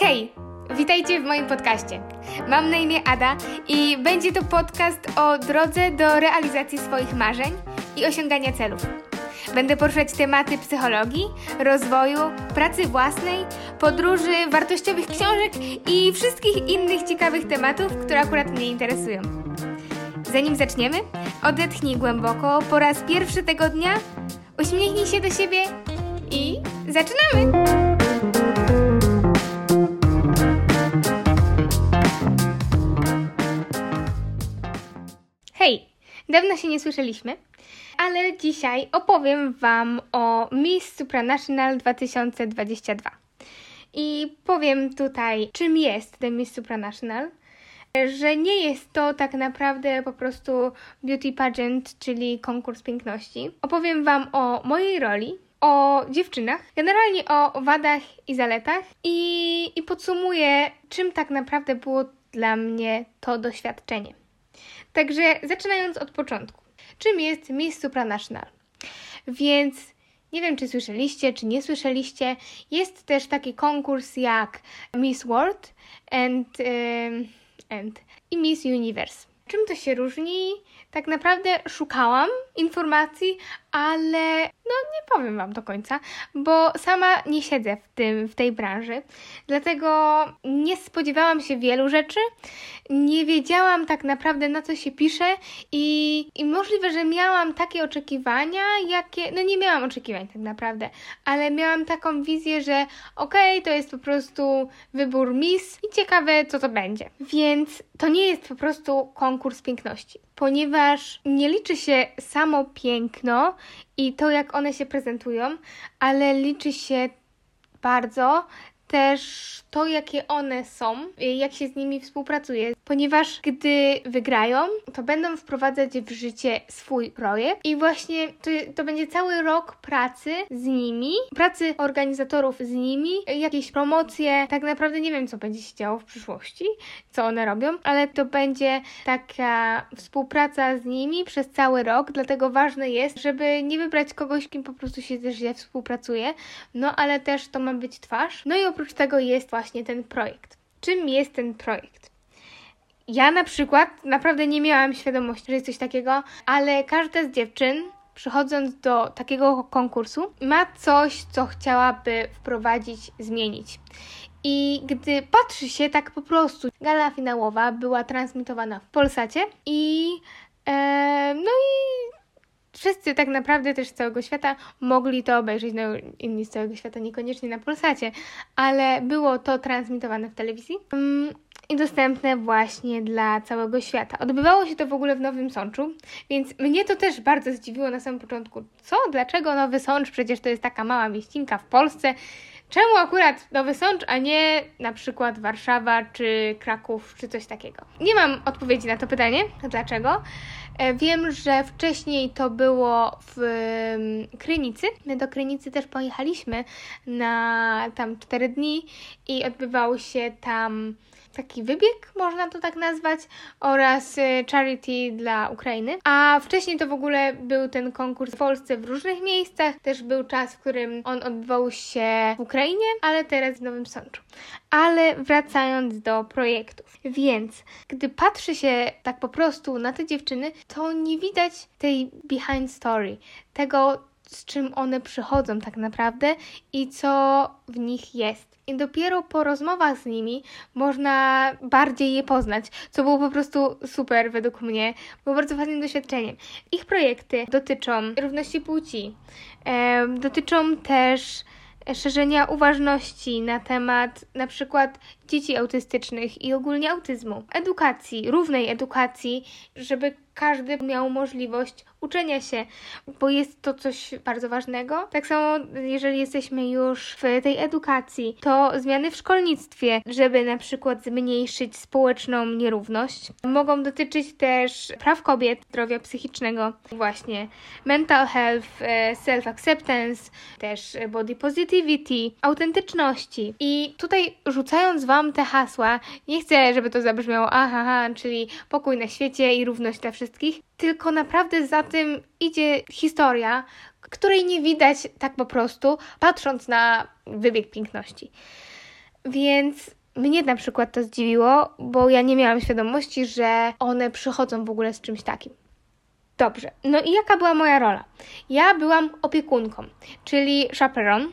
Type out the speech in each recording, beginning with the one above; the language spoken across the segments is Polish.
Hej! Witajcie w moim podcaście. Mam na imię Ada i będzie to podcast o drodze do realizacji swoich marzeń i osiągania celów. Będę poruszać tematy psychologii, rozwoju, pracy własnej, podróży, wartościowych książek i wszystkich innych ciekawych tematów, które akurat mnie interesują. Zanim zaczniemy, odetchnij głęboko po raz pierwszy tego dnia, uśmiechnij się do siebie i zaczynamy! Dawno się nie słyszeliśmy, ale dzisiaj opowiem Wam o Miss Supranational 2022. I powiem tutaj, czym jest ten Miss Supranational, że nie jest to tak naprawdę po prostu beauty pageant, czyli konkurs piękności. Opowiem Wam o mojej roli, o dziewczynach, generalnie o wadach i zaletach i, i podsumuję, czym tak naprawdę było dla mnie to doświadczenie. Także zaczynając od początku. Czym jest Miss Supranational? Więc nie wiem, czy słyszeliście, czy nie słyszeliście. Jest też taki konkurs jak Miss World and, and i Miss Universe. Czym to się różni? Tak naprawdę szukałam informacji, ale no nie powiem Wam do końca, bo sama nie siedzę w, tym, w tej branży. Dlatego nie spodziewałam się wielu rzeczy, nie wiedziałam tak naprawdę na co się pisze i, i możliwe, że miałam takie oczekiwania, jakie. No nie miałam oczekiwań tak naprawdę, ale miałam taką wizję, że okej, okay, to jest po prostu wybór Miss i ciekawe co to będzie. Więc to nie jest po prostu konkurs piękności, ponieważ nie liczy się samo piękno i to, jak one się prezentują, ale liczy się bardzo też to, jakie one są, jak się z nimi współpracuje, ponieważ gdy wygrają, to będą wprowadzać w życie swój projekt i właśnie to, to będzie cały rok pracy z nimi, pracy organizatorów z nimi, jakieś promocje, tak naprawdę nie wiem, co będzie się działo w przyszłości, co one robią, ale to będzie taka współpraca z nimi przez cały rok, dlatego ważne jest, żeby nie wybrać kogoś, kim po prostu się też źle współpracuje, no ale też to ma być twarz. No i oprócz tego jest właśnie ten projekt. Czym jest ten projekt? Ja na przykład naprawdę nie miałam świadomości, że jest coś takiego, ale każda z dziewczyn przychodząc do takiego konkursu, ma coś, co chciałaby wprowadzić, zmienić. I gdy patrzy się tak po prostu, gala finałowa była transmitowana w Polsacie i e, no i wszyscy tak naprawdę też z całego świata mogli to obejrzeć, no inni z całego świata niekoniecznie na Polsacie, ale było to transmitowane w telewizji um, i dostępne właśnie dla całego świata. Odbywało się to w ogóle w Nowym Sączu, więc mnie to też bardzo zdziwiło na samym początku. Co? Dlaczego Nowy Sącz? Przecież to jest taka mała mieścinka w Polsce. Czemu akurat Nowy Sącz, a nie na przykład Warszawa czy Kraków czy coś takiego? Nie mam odpowiedzi na to pytanie, dlaczego. E, wiem, że wcześniej to było w Krynicy. My do Krynicy też pojechaliśmy na tam 4 dni i odbywał się tam taki wybieg, można to tak nazwać, oraz y, charity dla Ukrainy. A wcześniej to w ogóle był ten konkurs w Polsce w różnych miejscach. Też był czas, w którym on odbywał się w Ukrainie, ale teraz w Nowym Sączu. Ale wracając do projektów. Więc gdy patrzy się tak po prostu na te dziewczyny, to nie widać tej behind story, tego z czym one przychodzą tak naprawdę i co w nich jest. I dopiero po rozmowach z nimi można bardziej je poznać, co było po prostu super według mnie. Było bardzo fajnym doświadczeniem. Ich projekty dotyczą równości płci, e, dotyczą też szerzenia uważności na temat na przykład dzieci autystycznych i ogólnie autyzmu, edukacji, równej edukacji, żeby każdy miał możliwość uczenia się, bo jest to coś bardzo ważnego. Tak samo, jeżeli jesteśmy już w tej edukacji, to zmiany w szkolnictwie, żeby na przykład zmniejszyć społeczną nierówność, mogą dotyczyć też praw kobiet, zdrowia psychicznego, właśnie mental health, e, self-acceptance, też body positivity, autentyczności. I tutaj rzucając Wam te hasła, nie chcę, żeby to zabrzmiało aha, czyli pokój na świecie i równość dla wszystkich, tylko naprawdę za tym idzie historia, której nie widać tak po prostu, patrząc na wybieg piękności. Więc mnie na przykład to zdziwiło, bo ja nie miałam świadomości, że one przychodzą w ogóle z czymś takim. Dobrze, no i jaka była moja rola? Ja byłam opiekunką, czyli chaperon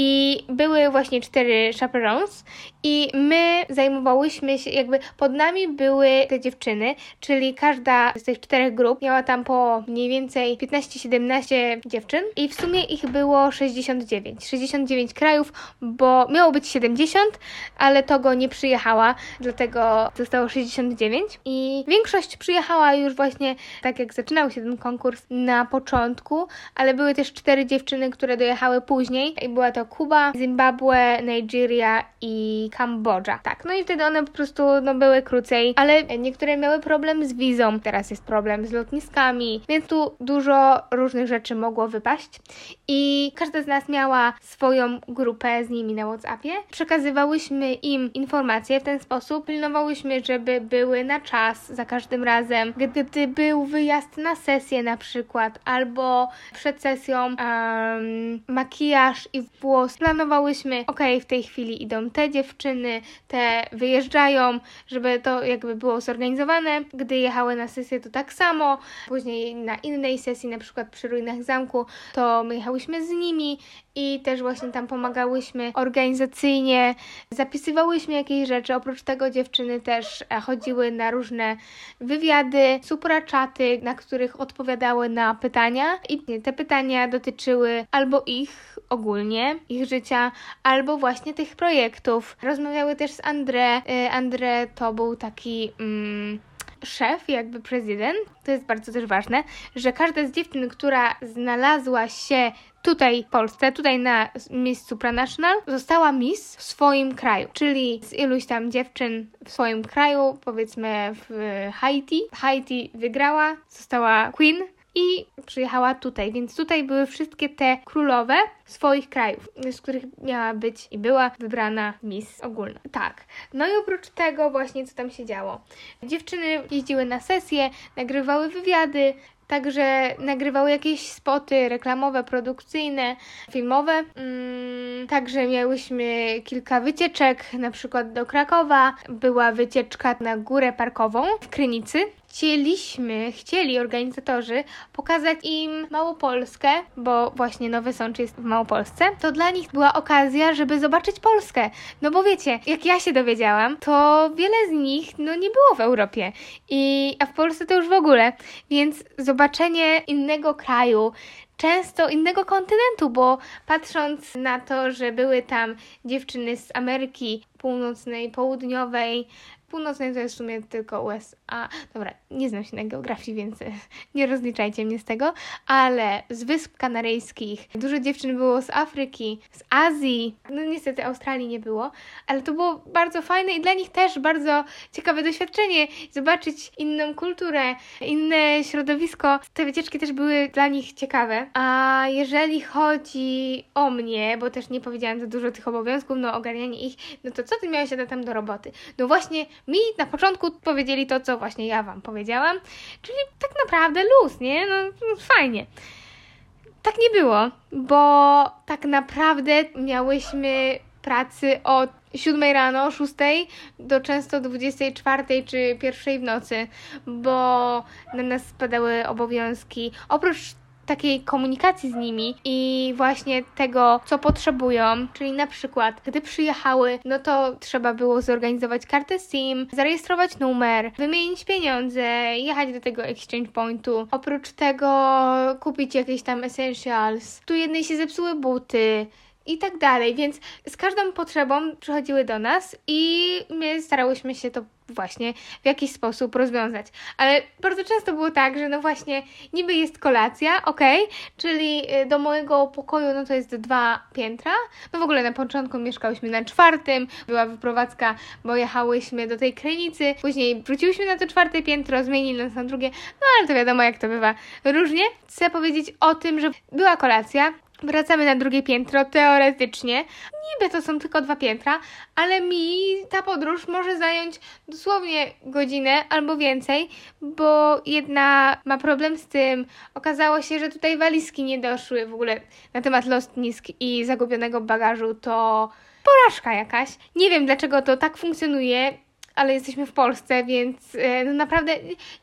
i były właśnie cztery chaperons i my zajmowałyśmy się, jakby pod nami były te dziewczyny, czyli każda z tych czterech grup miała tam po mniej więcej 15-17 dziewczyn. I w sumie ich było 69. 69 krajów, bo miało być 70, ale Togo nie przyjechała, dlatego zostało 69 i większość przyjechała już właśnie tak jak zaczynał się ten konkurs na początku, ale były też cztery dziewczyny, które dojechały później. I była to Kuba, Zimbabwe, Nigeria i Kambodża. Tak, no i wtedy one po prostu no, były krócej, ale niektóre miały problem z wizą, teraz jest problem z lotniskami, więc tu dużo różnych rzeczy mogło wypaść i każda z nas miała swoją grupę z nimi na WhatsAppie. Przekazywałyśmy im informacje w ten sposób, pilnowałyśmy, żeby były na czas za każdym razem. Gdy był wyjazd na sesję na przykład, albo przed sesją um, makijaż i włos, planowałyśmy, ok, w tej chwili idą te dziewczyny, te wyjeżdżają, żeby to jakby było zorganizowane. Gdy jechały na sesję, to tak samo. Później na innej sesji, na przykład przy ruinach zamku, to my jechałyśmy z nimi i też właśnie tam pomagałyśmy organizacyjnie, zapisywałyśmy jakieś rzeczy. Oprócz tego dziewczyny też e, chodziły na różne wywiady, supraczaty, na których odpowiadały na pytania i te pytania dotyczyły albo ich ogólnie, ich życia, albo właśnie tych projektów. Rozmawiały też z André. E, André to był taki... Mm, szef, jakby prezydent, to jest bardzo też ważne, że każda z dziewczyn, która znalazła się tutaj w Polsce, tutaj na Miss Supranational, została Miss w swoim kraju. Czyli z iluś tam dziewczyn w swoim kraju, powiedzmy w Haiti. Haiti wygrała, została Queen i przyjechała tutaj, więc tutaj były wszystkie te królowe swoich krajów, z których miała być i była wybrana Miss ogólna. Tak. No i oprócz tego właśnie co tam się działo. Dziewczyny jeździły na sesje, nagrywały wywiady, Także nagrywały jakieś spoty reklamowe, produkcyjne, filmowe. Mm, także miałyśmy kilka wycieczek, na przykład do Krakowa. Była wycieczka na górę parkową w Krynicy chcieliśmy, chcieli organizatorzy pokazać im Małopolskę, bo właśnie Nowy Sącz jest w Małopolsce, to dla nich była okazja, żeby zobaczyć Polskę. No bo wiecie, jak ja się dowiedziałam, to wiele z nich no nie było w Europie, i, a w Polsce to już w ogóle, więc zobaczenie innego kraju, często innego kontynentu, bo patrząc na to, że były tam dziewczyny z Ameryki Północnej, Południowej, Północnej to jest w sumie tylko USA. Dobra, nie znam się na geografii, więc nie rozliczajcie mnie z tego, ale z Wysp Kanaryjskich dużo dziewczyn było z Afryki, z Azji. No niestety Australii nie było, ale to było bardzo fajne i dla nich też bardzo ciekawe doświadczenie zobaczyć inną kulturę, inne środowisko. Te wycieczki też były dla nich ciekawe. A jeżeli chodzi o mnie, bo też nie powiedziałam za dużo tych obowiązków, no ogarnianie ich, no to co ty miałeś tam do roboty? No właśnie mi na początku powiedzieli to, co właśnie ja Wam powiedziałam, czyli tak naprawdę luz, nie? No, no fajnie. Tak nie było, bo tak naprawdę miałyśmy pracy od 7 rano, 6 do często 24 czy 1 w nocy, bo na nas spadały obowiązki. Oprócz takiej komunikacji z nimi i właśnie tego, co potrzebują, czyli na przykład, gdy przyjechały, no to trzeba było zorganizować kartę SIM, zarejestrować numer, wymienić pieniądze, jechać do tego exchange pointu. Oprócz tego kupić jakieś tam essentials. Tu jednej się zepsuły buty, i tak dalej, więc z każdą potrzebą przychodziły do nas i my starałyśmy się to właśnie w jakiś sposób rozwiązać. Ale bardzo często było tak, że no właśnie niby jest kolacja, ok, czyli y, do mojego pokoju no to jest dwa piętra. No w ogóle na początku mieszkałyśmy na czwartym, była wyprowadzka, bo jechałyśmy do tej krynicy, później wróciłyśmy na to czwarte piętro, zmienili nas na drugie, no ale to wiadomo jak to bywa różnie. Chcę powiedzieć o tym, że była kolacja, Wracamy na drugie piętro, teoretycznie. Niby to są tylko dwa piętra, ale mi ta podróż może zająć dosłownie godzinę albo więcej, bo jedna ma problem z tym. Okazało się, że tutaj walizki nie doszły w ogóle na temat lotnisk i zagubionego bagażu, to porażka jakaś. Nie wiem dlaczego to tak funkcjonuje, ale jesteśmy w Polsce, więc e, no naprawdę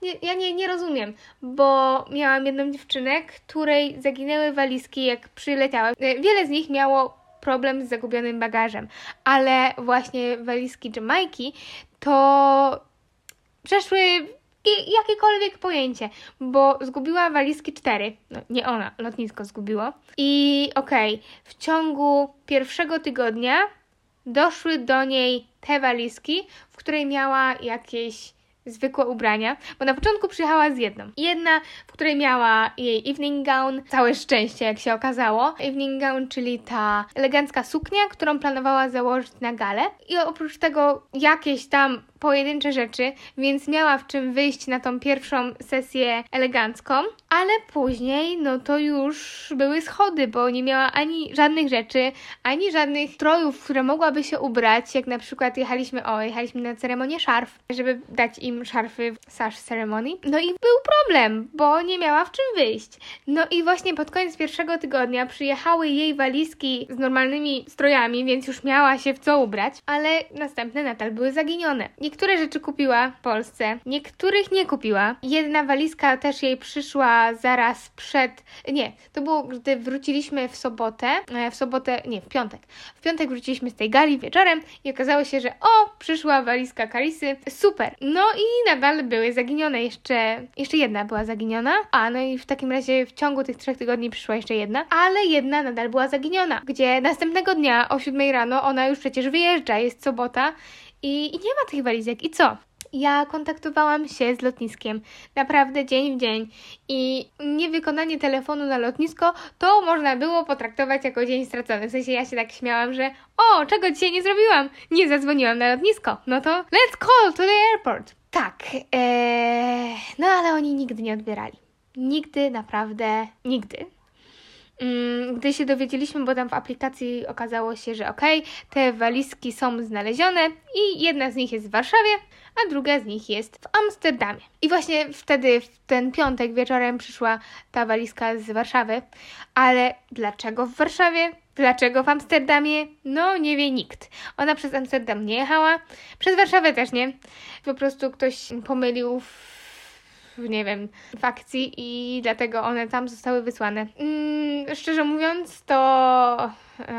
nie, ja nie, nie rozumiem, bo miałam jedną dziewczynę, której zaginęły walizki jak przyleciały. E, wiele z nich miało problem z zagubionym bagażem, ale właśnie walizki Jamajki to przeszły jakiekolwiek pojęcie, bo zgubiła walizki cztery. No, nie ona, lotnisko zgubiło. I okej, okay, w ciągu pierwszego tygodnia doszły do niej te walizki, w której miała jakieś zwykłe ubrania, bo na początku przyjechała z jedną. Jedna, w której miała jej evening gown, całe szczęście, jak się okazało. Evening gown, czyli ta elegancka suknia, którą planowała założyć na galę. I oprócz tego jakieś tam pojedyncze rzeczy, więc miała w czym wyjść na tą pierwszą sesję elegancką, ale później no to już były schody, bo nie miała ani żadnych rzeczy, ani żadnych strojów, w które mogłaby się ubrać, jak na przykład jechaliśmy, o, jechaliśmy na ceremonię szarf, żeby dać im szarfy sash ceremony. No i był problem, bo nie miała w czym wyjść. No i właśnie pod koniec pierwszego tygodnia przyjechały jej walizki z normalnymi strojami, więc już miała się w co ubrać, ale następne nadal były zaginione. Niektóre rzeczy kupiła w Polsce, niektórych nie kupiła. Jedna walizka też jej przyszła zaraz przed. Nie, to było, gdy wróciliśmy w sobotę. E, w sobotę, nie, w piątek. W piątek wróciliśmy z tej gali wieczorem i okazało się, że o, przyszła walizka Karisy. Super. No i nadal były zaginione. Jeszcze, jeszcze jedna była zaginiona. A, no i w takim razie w ciągu tych trzech tygodni przyszła jeszcze jedna, ale jedna nadal była zaginiona. Gdzie następnego dnia o 7 rano ona już przecież wyjeżdża, jest sobota i, i nie ma tych walizek. I co? Ja kontaktowałam się z lotniskiem naprawdę dzień w dzień i niewykonanie telefonu na lotnisko to można było potraktować jako dzień stracony. W sensie ja się tak śmiałam, że o, czego dzisiaj nie zrobiłam? Nie zadzwoniłam na lotnisko. No to let's call to the airport. Tak, ee, no ale oni nigdy nie odbierali. Nigdy, naprawdę, nigdy. Mm, gdy się dowiedzieliśmy, bo tam w aplikacji okazało się, że ok, te walizki są znalezione i jedna z nich jest w Warszawie, a druga z nich jest w Amsterdamie. I właśnie wtedy, w ten piątek wieczorem przyszła ta walizka z Warszawy. Ale dlaczego w Warszawie? Dlaczego w Amsterdamie? No, nie wie nikt. Ona przez Amsterdam nie jechała, przez Warszawę też nie. Po prostu ktoś pomylił nie wiem, fakcji i dlatego one tam zostały wysłane. Mm, szczerze mówiąc, to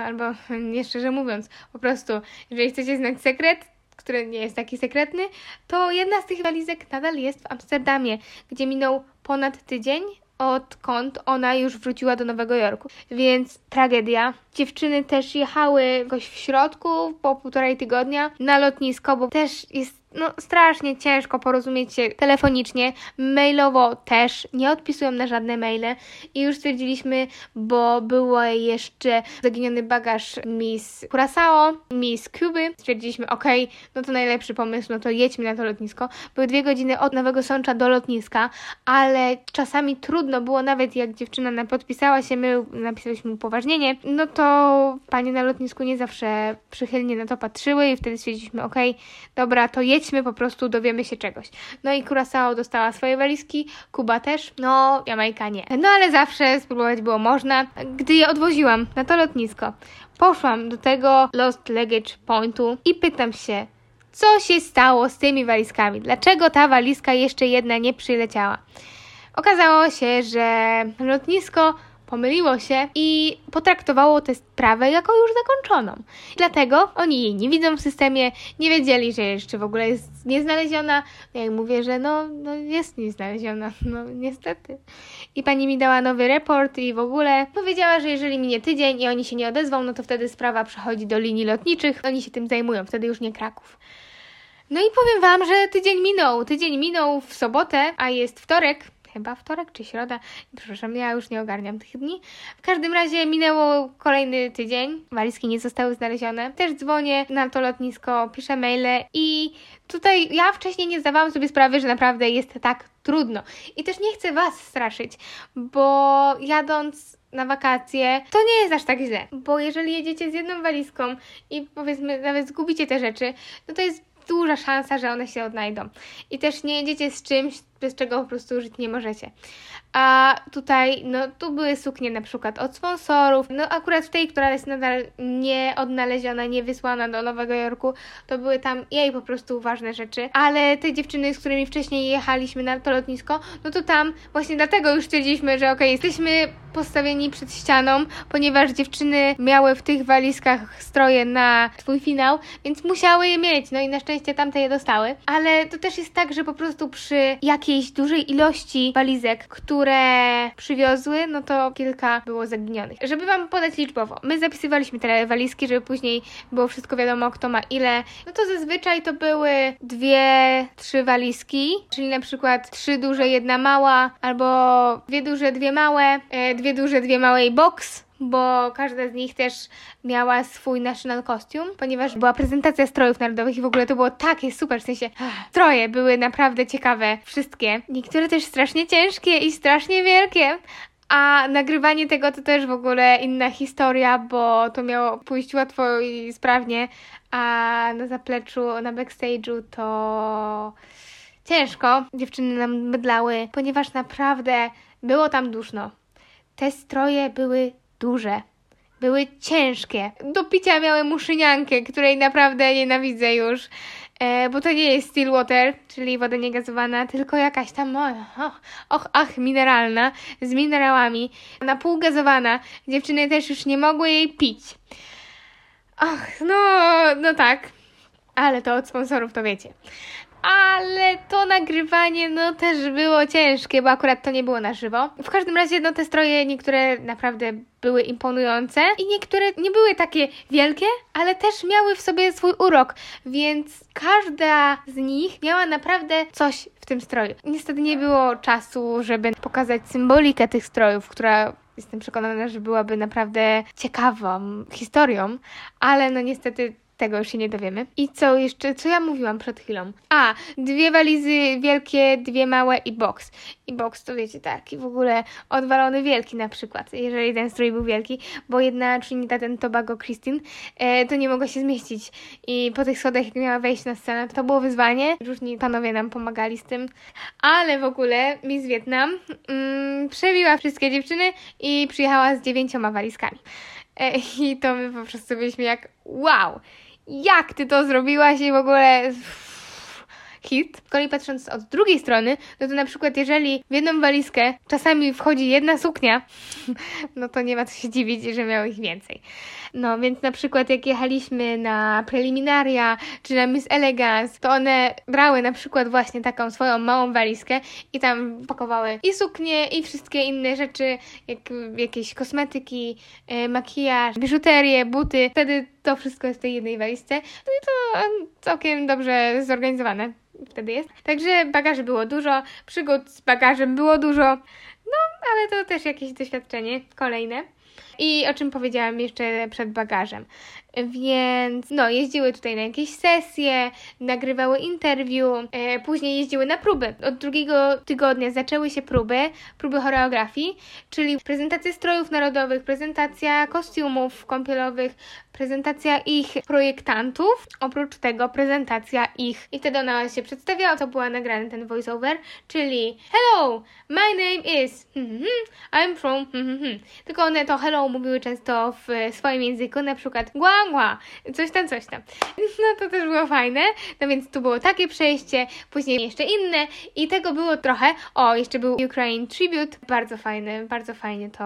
albo nie szczerze mówiąc, po prostu, jeżeli chcecie znać sekret, który nie jest taki sekretny, to jedna z tych walizek nadal jest w Amsterdamie, gdzie minął ponad tydzień, odkąd ona już wróciła do Nowego Jorku. Więc tragedia. Dziewczyny też jechały jakoś w środku po półtorej tygodnia na lotnisko, bo też jest no strasznie ciężko porozumieć się telefonicznie, mailowo też, nie odpisują na żadne maile. I już stwierdziliśmy, bo było jeszcze zaginiony bagaż Miss Curaçao, Miss Cuby, stwierdziliśmy, ok, no to najlepszy pomysł, no to jedźmy na to lotnisko. Były dwie godziny od Nowego Sącza do lotniska, ale czasami trudno było, nawet jak dziewczyna podpisała się, my napisaliśmy upoważnienie, no to panie na lotnisku nie zawsze przychylnie na to patrzyły i wtedy stwierdziliśmy, ok, dobra, to jedźmy jedźmy, po prostu dowiemy się czegoś. No i Curaçao dostała swoje walizki, Kuba też, no Jamajka nie. No ale zawsze spróbować było można. Gdy je odwoziłam na to lotnisko, poszłam do tego Lost Luggage Pointu i pytam się, co się stało z tymi walizkami? Dlaczego ta walizka jeszcze jedna nie przyleciała? Okazało się, że lotnisko pomyliło się i potraktowało tę sprawę jako już zakończoną. Dlatego oni jej nie widzą w systemie, nie wiedzieli, że jeszcze w ogóle jest nieznaleziona. Ja im mówię, że no, no jest nieznaleziona, no niestety. I pani mi dała nowy report i w ogóle powiedziała, że jeżeli minie tydzień i oni się nie odezwą, no to wtedy sprawa przechodzi do linii lotniczych, oni się tym zajmują, wtedy już nie Kraków. No i powiem Wam, że tydzień minął. Tydzień minął w sobotę, a jest wtorek chyba wtorek czy środa. Przepraszam, ja już nie ogarniam tych dni. W każdym razie minęło kolejny tydzień, walizki nie zostały znalezione. Też dzwonię na to lotnisko, piszę maile i tutaj ja wcześniej nie zdawałam sobie sprawy, że naprawdę jest tak trudno. I też nie chcę Was straszyć, bo jadąc na wakacje, to nie jest aż tak źle, bo jeżeli jedziecie z jedną walizką i powiedzmy nawet zgubicie te rzeczy, no to jest duża szansa, że one się odnajdą. I też nie jedziecie z czymś, bez czego po prostu żyć nie możecie. A tutaj, no tu były suknie na przykład od sponsorów, no akurat w tej, która jest nadal nie odnaleziona, nie wysłana do Nowego Jorku, to były tam jej po prostu ważne rzeczy, ale te dziewczyny, z którymi wcześniej jechaliśmy na to lotnisko, no to tam właśnie dlatego już stwierdziliśmy, że okej, okay, jesteśmy postawieni przed ścianą, ponieważ dziewczyny miały w tych walizkach stroje na twój finał, więc musiały je mieć, no i na szczęście tamte je dostały, ale to też jest tak, że po prostu przy jakiejś dużej ilości walizek, które przywiozły, no to kilka było zaginionych. Żeby Wam podać liczbowo, my zapisywaliśmy te walizki, żeby później było wszystko wiadomo, kto ma ile, no to zazwyczaj to były dwie, trzy walizki, czyli na przykład trzy duże, jedna mała, albo dwie duże, dwie małe, e, dwie duże, dwie małe i box, bo każda z nich też miała swój national costume, ponieważ była prezentacja strojów narodowych i w ogóle to było takie super, w sensie stroje były naprawdę ciekawe, wszystkie. Niektóre też strasznie ciężkie i strasznie wielkie, a nagrywanie tego to też w ogóle inna historia, bo to miało pójść łatwo i sprawnie, a na zapleczu, na backstage'u to ciężko. Dziewczyny nam mydlały, ponieważ naprawdę było tam duszno. Te stroje były duże. Były ciężkie. Do picia miały muszyniankę, której naprawdę nienawidzę już. E, bo to nie jest Stillwater, czyli woda niegazowana, tylko jakaś tam, och, och, ach, mineralna, z minerałami, na pół gazowana. Dziewczyny też już nie mogły jej pić. Ach, no, no tak. Ale to od sponsorów to wiecie ale to nagrywanie no też było ciężkie, bo akurat to nie było na żywo. W każdym razie no te stroje niektóre naprawdę były imponujące i niektóre nie były takie wielkie, ale też miały w sobie swój urok, więc każda z nich miała naprawdę coś w tym stroju. Niestety nie było czasu, żeby pokazać symbolikę tych strojów, która jestem przekonana, że byłaby naprawdę ciekawą historią, ale no niestety tego już się nie dowiemy. I co jeszcze, co ja mówiłam przed chwilą? A, dwie walizy wielkie, dwie małe i box. I box to wiecie, taki w ogóle odwalony wielki na przykład, jeżeli ten strój był wielki, bo jedna Trinidad ten Tobago Christine e, to nie mogła się zmieścić. I po tych schodach, jak miała wejść na scenę, to było wyzwanie. Różni panowie nam pomagali z tym. Ale w ogóle Miss Vietnam mm, przebiła wszystkie dziewczyny i przyjechała z dziewięcioma walizkami. E, I to my po prostu byliśmy jak wow! Jak ty to zrobiłaś i w ogóle hit. Z kolei patrząc od drugiej strony, no to na przykład jeżeli w jedną walizkę czasami wchodzi jedna suknia, no to nie ma co się dziwić, że miało ich więcej. No więc na przykład jak jechaliśmy na preliminaria czy na Miss Elegance, to one brały na przykład właśnie taką swoją małą walizkę i tam pakowały i suknie i wszystkie inne rzeczy, jak jakieś kosmetyki, e, makijaż, biżuterię, buty. Wtedy to wszystko jest w tej jednej walizce. No i to całkiem dobrze zorganizowane wtedy jest. Także bagaży było dużo, przygód z bagażem było dużo. No, ale to też jakieś doświadczenie kolejne. I o czym powiedziałam jeszcze przed bagażem. Więc no, jeździły tutaj na jakieś sesje, nagrywały interview, e, później jeździły na próby. Od drugiego tygodnia zaczęły się próby, próby choreografii, czyli prezentacja strojów narodowych, prezentacja kostiumów kąpielowych, prezentacja ich projektantów, oprócz tego prezentacja ich. I wtedy ona się przedstawiała, to była nagrany ten voiceover, czyli Hello, my name is hmm, hmm, I'm from hmm, Tylko one to hello mówiły często w swoim języku, na przykład guangua, coś tam, coś tam. No to też było fajne, no więc tu było takie przejście, później jeszcze inne i tego było trochę. O, jeszcze był Ukraine Tribute, bardzo fajny, bardzo fajnie to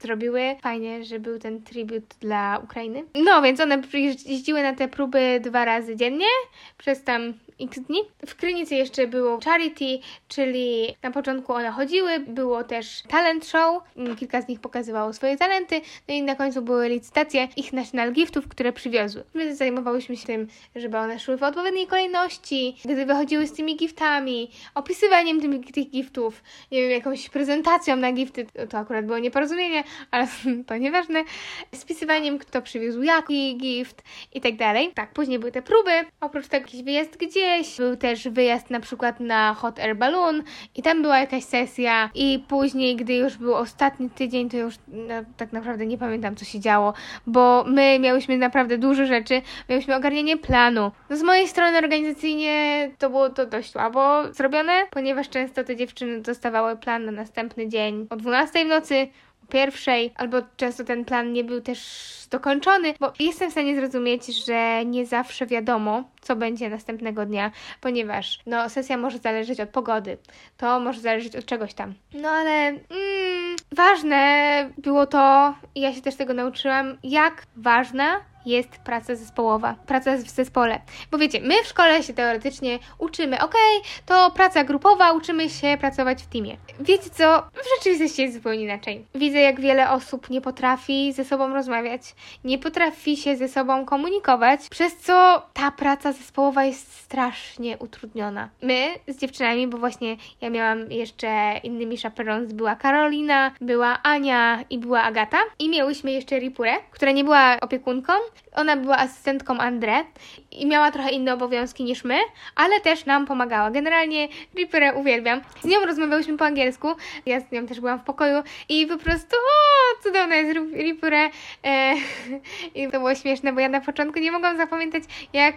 zrobiły. Fajnie, że był ten tribute dla Ukrainy. No, więc one jeździły na te próby dwa razy dziennie przez tam x dni. W Krynicy jeszcze było charity, czyli na początku one chodziły, było też talent show, kilka z nich pokazywało swoje talenty, no i na końcu były licytacje ich national giftów, które przywiozły. My zajmowałyśmy się tym, żeby one szły w odpowiedniej kolejności, gdy wychodziły z tymi giftami, opisywaniem tym, tych giftów, nie wiem, jakąś prezentacją na gifty, to akurat było nieporozumienie, ale to nieważne, spisywaniem, kto przywiózł jaki gift i tak dalej. Tak, później były te próby, oprócz tego jakiś wyjazd gdzie wieś, był też wyjazd na przykład na Hot Air Balloon i tam była jakaś sesja i później, gdy już był ostatni tydzień, to już no, tak naprawdę nie pamiętam, co się działo, bo my miałyśmy naprawdę dużo rzeczy, miałyśmy ogarnianie planu. No z mojej strony organizacyjnie to było to dość słabo zrobione, ponieważ często te dziewczyny dostawały plan na następny dzień o 12 w nocy, pierwszej, albo często ten plan nie był też dokończony, bo jestem w stanie zrozumieć, że nie zawsze wiadomo, co będzie następnego dnia, ponieważ no, sesja może zależeć od pogody, to może zależeć od czegoś tam. No ale mm, ważne było to, i ja się też tego nauczyłam, jak ważna jest praca zespołowa, praca w zespole. Bo wiecie, my w szkole się teoretycznie uczymy, ok, to praca grupowa, uczymy się pracować w teamie. Wiecie co? W rzeczywistości jest zupełnie inaczej. Widzę, jak wiele osób nie potrafi ze sobą rozmawiać, nie potrafi się ze sobą komunikować, przez co ta praca zespołowa jest strasznie utrudniona. My z dziewczynami, bo właśnie ja miałam jeszcze innymi chaperons, była Karolina, była Ania i była Agata i miałyśmy jeszcze Ripurę, która nie była opiekunką, ona była asystentką André i miała trochę inne obowiązki niż my, ale też nam pomagała. Generalnie Ripurę uwielbiam. Z nią rozmawiałyśmy po angielsku, ja z nią też byłam w pokoju i po prostu o, cudowna jest Ripurę. E, I to było śmieszne, bo ja na początku nie mogłam zapamiętać jak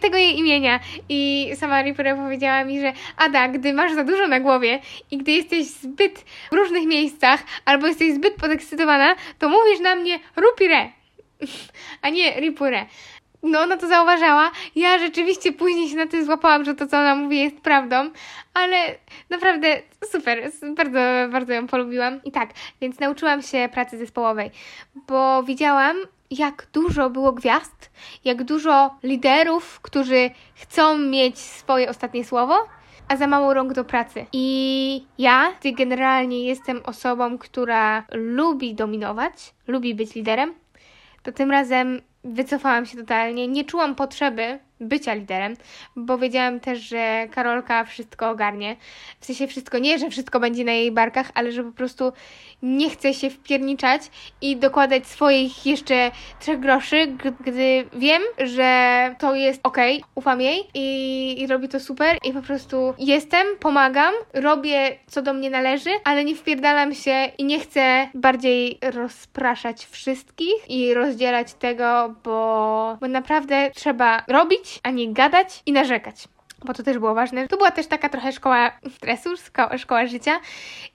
tego jej imienia i sama Ripurę powiedziała mi, że Ada, gdy masz za dużo na głowie i gdy jesteś zbyt w różnych miejscach albo jesteś zbyt podekscytowana, to mówisz na mnie Rupire a nie Ripure. No, ona to zauważała. Ja rzeczywiście później się na tym złapałam, że to, co ona mówi, jest prawdą, ale naprawdę super, bardzo, bardzo ją polubiłam. I tak, więc nauczyłam się pracy zespołowej, bo widziałam, jak dużo było gwiazd, jak dużo liderów, którzy chcą mieć swoje ostatnie słowo, a za mało rąk do pracy. I ja, generalnie jestem osobą, która lubi dominować, lubi być liderem, to tym razem wycofałam się totalnie. Nie czułam potrzeby bycia liderem, bo wiedziałam też, że Karolka wszystko ogarnie. W sensie wszystko, nie, że wszystko będzie na jej barkach, ale że po prostu nie chce się wpierniczać i dokładać swoich jeszcze trzech groszy, gdy wiem, że to jest ok, ufam jej i, i robi to super i po prostu jestem, pomagam, robię co do mnie należy, ale nie wpierdalam się i nie chcę bardziej rozpraszać wszystkich i rozdzielać tego, bo, bo naprawdę trzeba robić a nie gadać i narzekać bo to też było ważne. To była też taka trochę szkoła stresu, szkoła, życia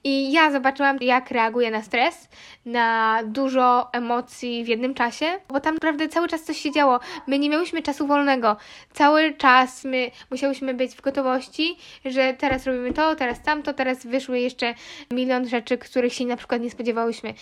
i ja zobaczyłam, jak reaguje na stres, na dużo emocji w jednym czasie, bo tam naprawdę cały czas coś się działo. My nie miałyśmy czasu wolnego. Cały czas my musiałyśmy być w gotowości, że teraz robimy to, teraz tamto, teraz wyszły jeszcze milion rzeczy, których się na przykład nie spodziewałyśmy.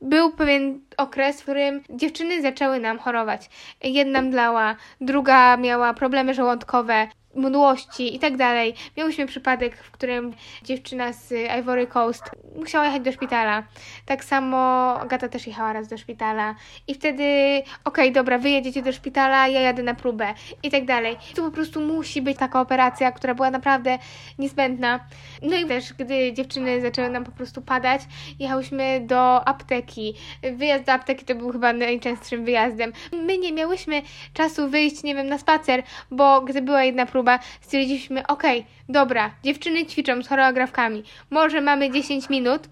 Był pewien okres, w którym dziewczyny zaczęły nam chorować. Jedna mdlała, druga miała problemy żołądkowe, mdłości i tak dalej. Miałyśmy przypadek, w którym dziewczyna z Ivory Coast musiała jechać do szpitala. Tak samo Agata też jechała raz do szpitala. I wtedy, okej, okay, dobra, wy jedziecie do szpitala, ja jadę na próbę i tak dalej. To po prostu musi być taka operacja, która była naprawdę niezbędna. No i też, gdy dziewczyny zaczęły nam po prostu padać, jechałyśmy do apteki. Wyjazd do apteki to był chyba najczęstszym wyjazdem. My nie miałyśmy czasu wyjść, nie wiem, na spacer, bo gdy była jedna próba, próba, stwierdziliśmy, okej, dobra, dziewczyny ćwiczą z choreografkami, może mamy 10 minut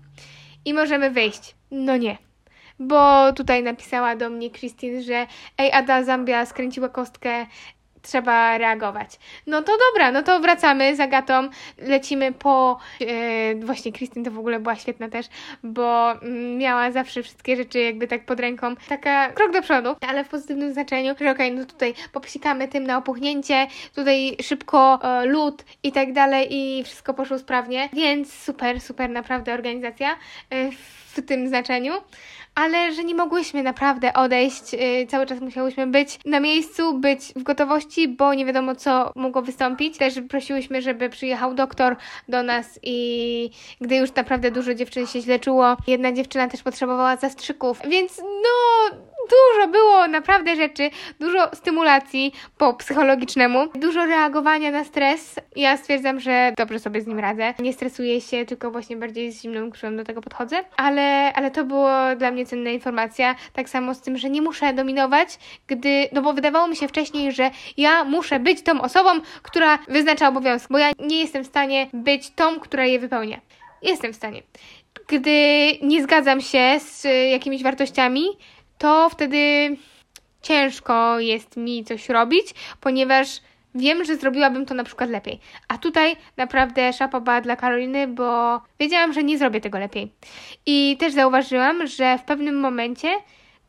i możemy wyjść. No nie. Bo tutaj napisała do mnie Christine, że ej, Ada Zambia skręciła kostkę trzeba reagować. No to dobra, no to wracamy z Agatą, lecimy po... Yy, właśnie Krystyn to w ogóle była świetna też, bo yy, miała zawsze wszystkie rzeczy jakby tak pod ręką. Taka krok do przodu, ale w pozytywnym znaczeniu, że okej, okay, no tutaj popsikamy tym na opuchnięcie, tutaj szybko yy, lód i tak dalej i wszystko poszło sprawnie, więc super, super naprawdę organizacja yy, w tym znaczeniu ale że nie mogłyśmy naprawdę odejść. Yy, cały czas musiałyśmy być na miejscu, być w gotowości, bo nie wiadomo co mogło wystąpić. Też prosiłyśmy, żeby przyjechał doktor do nas i gdy już naprawdę dużo dziewczyn się źle czuło, jedna dziewczyna też potrzebowała zastrzyków, więc no dużo było naprawdę rzeczy, dużo stymulacji po psychologicznemu, dużo reagowania na stres. Ja stwierdzam, że dobrze sobie z nim radzę. Nie stresuję się, tylko właśnie bardziej z zimną krwią do tego podchodzę, ale, ale to było dla mnie cenna informacja. Tak samo z tym, że nie muszę dominować, gdy, no bo wydawało mi się wcześniej, że ja muszę być tą osobą, która wyznacza obowiązki, bo ja nie jestem w stanie być tą, która je wypełnia. Jestem w stanie. Gdy nie zgadzam się z jakimiś wartościami, to wtedy ciężko jest mi coś robić, ponieważ wiem, że zrobiłabym to na przykład lepiej. A tutaj naprawdę szapaba dla Karoliny, bo wiedziałam, że nie zrobię tego lepiej. I też zauważyłam, że w pewnym momencie